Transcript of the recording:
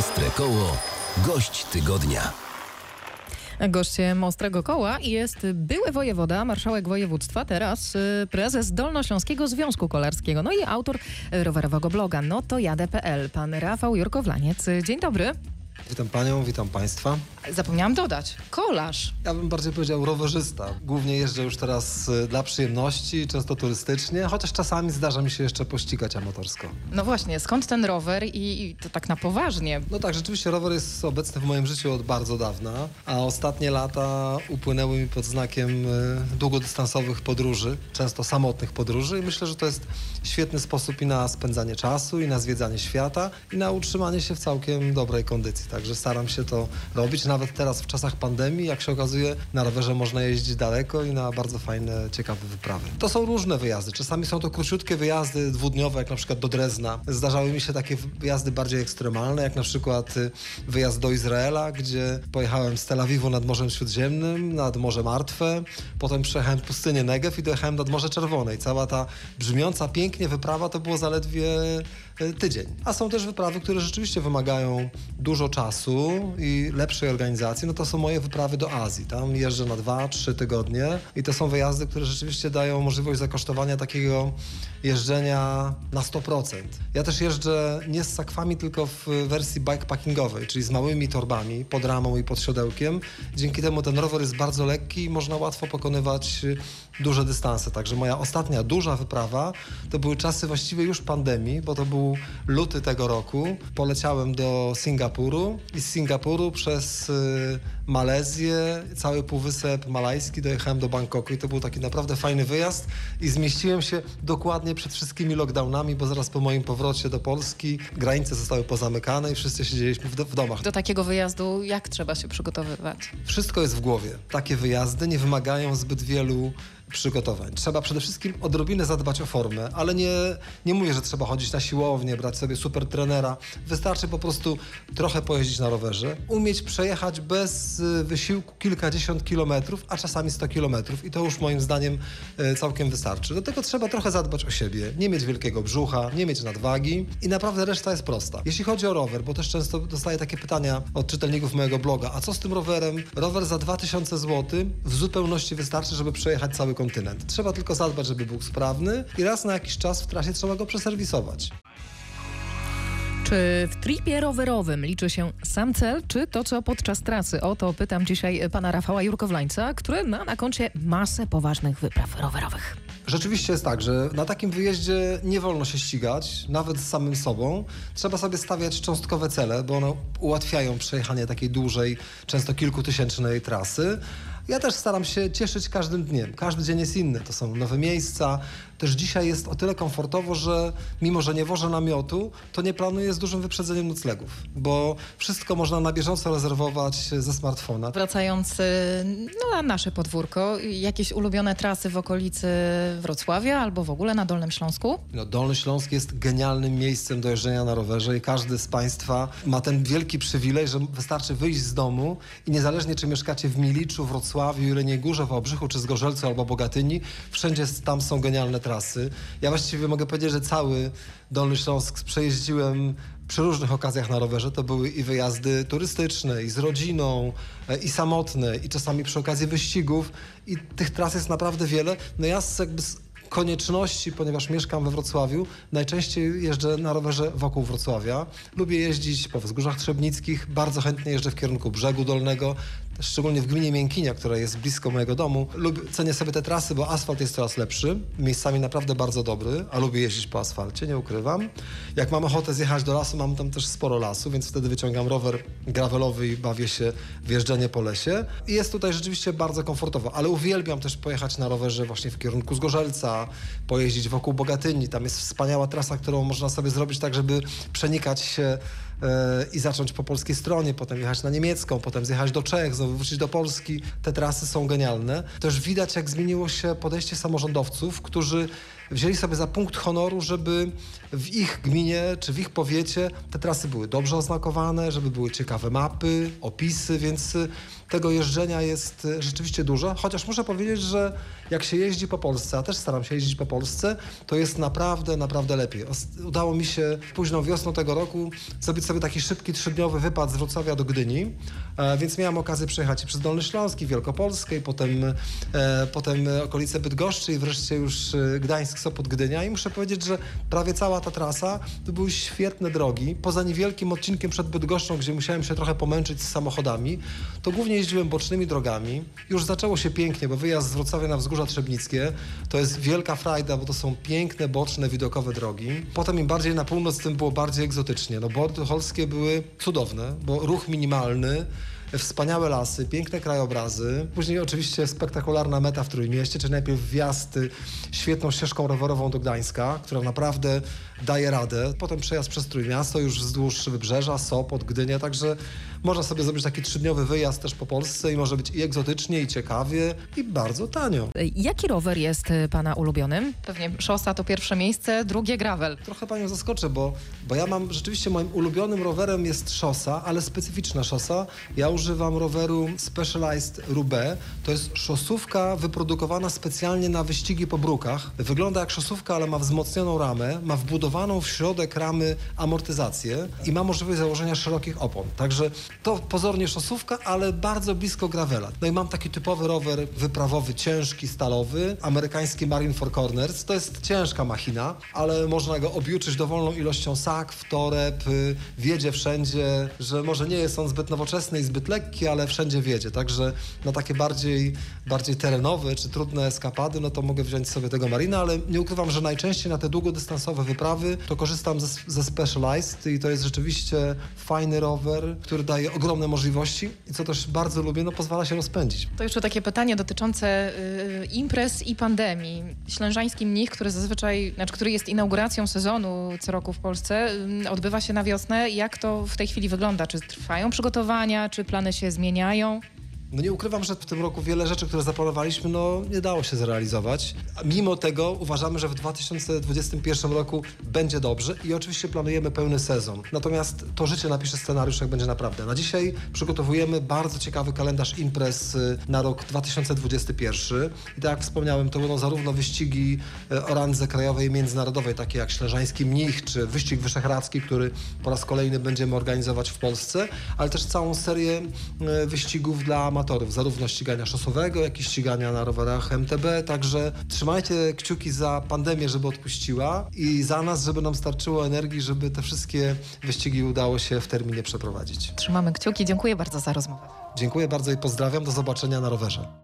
Ostre Koło. Gość tygodnia. Gościem Ostrego Koła jest były wojewoda, marszałek województwa, teraz y, prezes Dolnośląskiego Związku Kolarskiego, no i autor rowerowego bloga No to jadę.pl, pan Rafał Jurkowlaniec. Dzień dobry. Witam panią, witam państwa. Zapomniałam dodać, kolarz. Ja bym bardziej powiedział rowerzysta. Głównie jeżdżę już teraz y, dla przyjemności, często turystycznie, chociaż czasami zdarza mi się jeszcze pościgać amatorsko. No właśnie, skąd ten rower i, i to tak na poważnie? No tak, rzeczywiście rower jest obecny w moim życiu od bardzo dawna, a ostatnie lata upłynęły mi pod znakiem y, długodystansowych podróży, często samotnych podróży i myślę, że to jest świetny sposób i na spędzanie czasu, i na zwiedzanie świata, i na utrzymanie się w całkiem dobrej kondycji. Także staram się to robić. Nawet teraz w czasach pandemii, jak się okazuje, na rowerze można jeździć daleko i na bardzo fajne, ciekawe wyprawy. To są różne wyjazdy. Czasami są to króciutkie wyjazdy dwudniowe, jak na przykład do Drezna. Zdarzały mi się takie wyjazdy bardziej ekstremalne, jak na przykład y, wyjazd do Izraela, gdzie pojechałem z Tel Awiwu nad Morzem Śródziemnym, nad Morze Martwe, potem przejechałem pustynię Negev i dojechałem nad Morze Czerwone. I cała ta brzmiąca pięknie wyprawa to było zaledwie tydzień. A są też wyprawy, które rzeczywiście wymagają dużo czasu i lepszej organizacji. No to są moje wyprawy do Azji. Tam jeżdżę na dwa, trzy tygodnie i to są wyjazdy, które rzeczywiście dają możliwość zakosztowania takiego jeżdżenia na 100%. Ja też jeżdżę nie z sakwami, tylko w wersji bikepackingowej, czyli z małymi torbami pod ramą i pod siodełkiem. Dzięki temu ten rower jest bardzo lekki i można łatwo pokonywać duże dystanse. Także moja ostatnia duża wyprawa to były czasy właściwie już pandemii, bo to był luty tego roku. Poleciałem do Singapuru i z Singapuru przez y, Malezję, cały półwysep malajski dojechałem do Bangkoku i to był taki naprawdę fajny wyjazd i zmieściłem się dokładnie przed wszystkimi lockdownami, bo zaraz po moim powrocie do Polski granice zostały pozamykane i wszyscy siedzieliśmy w, do, w domach. Do takiego wyjazdu jak trzeba się przygotowywać? Wszystko jest w głowie. Takie wyjazdy nie wymagają zbyt wielu przygotowań. Trzeba przede wszystkim odrobinę zadbać o formę, ale nie, nie mówię, że trzeba chodzić na siłownię, brać sobie super trenera. Wystarczy po prostu trochę pojeździć na rowerze, umieć przejechać bez y, wysiłku kilkadziesiąt kilometrów, a czasami 100 kilometrów i to już moim zdaniem y, całkiem wystarczy. Do tego trzeba trochę zadbać o siebie, nie mieć wielkiego brzucha, nie mieć nadwagi i naprawdę reszta jest prosta. Jeśli chodzi o rower, bo też często dostaję takie pytania od czytelników mojego bloga, a co z tym rowerem? Rower za 2000 zł w zupełności wystarczy, żeby przejechać cały kontynent. Trzeba tylko zadbać, żeby był sprawny i raz na jakiś czas w trasie trzeba go przeserwisować. Czy w tripie rowerowym liczy się sam cel, czy to, co podczas trasy? O to pytam dzisiaj pana Rafała Jurkowlańca, który ma na koncie masę poważnych wypraw rowerowych. Rzeczywiście jest tak, że na takim wyjeździe nie wolno się ścigać, nawet z samym sobą. Trzeba sobie stawiać cząstkowe cele, bo one ułatwiają przejechanie takiej dłużej, często kilkutysięcznej trasy. Ja też staram się cieszyć każdym dniem. Każdy dzień jest inny. To są nowe miejsca. Też dzisiaj jest o tyle komfortowo, że mimo, że nie wożę namiotu, to nie planuję z dużym wyprzedzeniem noclegów, bo wszystko można na bieżąco rezerwować ze smartfona. Wracając y, no, na nasze podwórko, jakieś ulubione trasy w okolicy Wrocławia albo w ogóle na Dolnym Śląsku? No, Dolny Śląsk jest genialnym miejscem do jeżdżenia na rowerze i każdy z Państwa ma ten wielki przywilej, że wystarczy wyjść z domu i niezależnie czy mieszkacie w Miliczu, Wrocławiu, Jeleniej Górze, w Obrzychu czy Zgorzelcu albo Bogatyni, wszędzie tam są genialne trasy. Ja właściwie mogę powiedzieć, że cały Dolny Śląsk przejeździłem przy różnych okazjach na rowerze. To były i wyjazdy turystyczne, i z rodziną, e, i samotne, i czasami przy okazji wyścigów. I tych tras jest naprawdę wiele. No ja z, jakby z konieczności, ponieważ mieszkam we Wrocławiu, najczęściej jeżdżę na rowerze wokół Wrocławia. Lubię jeździć po wzgórzach Trzebnickich, bardzo chętnie jeżdżę w kierunku Brzegu Dolnego, szczególnie w gminie Miękinia, która jest blisko mojego domu. Lubię, cenię sobie te trasy, bo asfalt jest coraz lepszy, miejscami naprawdę bardzo dobry, a lubię jeździć po asfalcie, nie ukrywam. Jak mam ochotę zjechać do lasu, mam tam też sporo lasu, więc wtedy wyciągam rower gravelowy i bawię się w jeżdżenie po lesie. I jest tutaj rzeczywiście bardzo komfortowo, ale uwielbiam też pojechać na rowerze właśnie w kierunku Zgorzelca, pojeździć wokół Bogatyni. Tam jest wspaniała trasa, którą można sobie zrobić tak, żeby przenikać się i zacząć po polskiej stronie, potem jechać na niemiecką, potem zjechać do Czech, znowu wrócić do Polski. Te trasy są genialne. Też widać, jak zmieniło się podejście samorządowców, którzy wzięli sobie za punkt honoru, żeby w ich gminie czy w ich powiecie te trasy były dobrze oznakowane, żeby były ciekawe mapy, opisy, więc y, tego jeżdżenia jest y, rzeczywiście dużo. Chociaż muszę powiedzieć, że jak się jeździ po Polsce, a też staram się jeździć po Polsce, to jest naprawdę, naprawdę lepiej. Udało mi się późną wiosną tego roku zrobić sobie taki szybki trzydniowy wypad z Wrocławia do Gdyni, e, więc miałem okazję przejechać przez Dolny Śląsk, i Wielkopolskę, i potem, e, potem okolice Bydgoszczy i wreszcie już e, Gdańsk, Sopot, Gdynia i muszę powiedzieć, że prawie cała ta trasa to były świetne drogi. Poza niewielkim odcinkiem przed Bydgoszczą, gdzie musiałem się trochę pomęczyć z samochodami, to głównie jeździłem bocznymi drogami. Już zaczęło się pięknie, bo wyjazd z Wrocławia na Wzgórza Trzebnickie to jest wielka frajda, bo to są piękne, boczne, widokowe drogi. Potem im bardziej na północ, tym było bardziej egzotycznie. No bordy cholskie były cudowne, bo ruch minimalny, Wspaniałe lasy, piękne krajobrazy. Później oczywiście spektakularna meta w Trójmieście, czyli najpierw wjazd y, świetną ścieżką rowerową do Gdańska, która naprawdę daje radę. Potem przejazd przez Trójmiasto już wzdłuż Wybrzeża, Sopot, Gdynia, także można sobie zrobić taki trzydniowy wyjazd też po Polsce i może być i egzotycznie, i ciekawie, i bardzo tanio. E, Jaki rower jest e, pana ulubionym? Pewnie szosa to pierwsze miejsce, drugie gravel. Trochę panią zaskoczę, bo, bo ja mam rzeczywiście moim ulubionym rowerem jest szosa, ale specyficzna szosa. Ja używam roweru Specialized Roubaix. To jest szosówka wyprodukowana specjalnie na wyścigi po brukach. Wygląda jak szosówka, ale ma wzmocnioną ramę, ma wbudowaną w środek ramy amortyzację i ma możliwość założenia szerokich opon. Także to pozornie szosówka, ale bardzo blisko gravela. No i mam taki typowy rower wyprawowy, ciężki, stalowy, amerykański Marine Four Corners. To jest ciężka machina, ale można go objuczyć dowolną ilością sak, toreb, y, wiedzie wszędzie, że może nie jest on zbyt nowoczesny i zbyt lekki, ale wszędzie wiedzie. Także na takie bardziej, bardziej terenowe czy trudne eskapady, no to mogę wziąć sobie tego Marina, ale nie ukrywam, że najczęściej na te długodystansowe wyprawy to korzystam ze, ze Specialized i to jest rzeczywiście fajny rower, który daje ogromne możliwości i co też bardzo lubię, no pozwala się rozpędzić. To jeszcze takie pytanie dotyczące y, imprez i pandemii. Ślężański mnich, który zazwyczaj, znaczy, który jest inauguracją sezonu co roku w Polsce, y, odbywa się na wiosnę. Jak to w tej chwili wygląda? Czy trwają przygotowania, czy plany się zmieniają? No nie ukrywam, że w tym roku wiele rzeczy, które zaplanowaliśmy, no nie dało się zrealizować. Mimo tego uważamy, że w 2021 roku będzie dobrze i oczywiście planujemy pełny sezon. Natomiast to życie napisze scenariusz, jak będzie naprawdę. Na dzisiaj przygotowujemy bardzo ciekawy kalendarz imprez y, na rok 2021. I tak jak wspomniałem, to będą zarówno wyścigi y, o randze krajowej i międzynarodowej, takie jak Śleżański Mnich, czy wyścig wyszehradzki, który po raz kolejny będziemy organizować w Polsce, ale też całą serię y, wyścigów dla amatorów, zarówno ścigania szosowego, jak i ścigania na rowerach MTB. Także trzymajcie kciuki za pandemię, żeby odpuściła i za nas, żeby nam starczyło energii, żeby te wszystkie wyścigi udało się w terminie przeprowadzić. Trzymamy kciuki. Dziękuję bardzo za rozmowę. Dziękuję bardzo i pozdrawiam. Do zobaczenia na rowerze.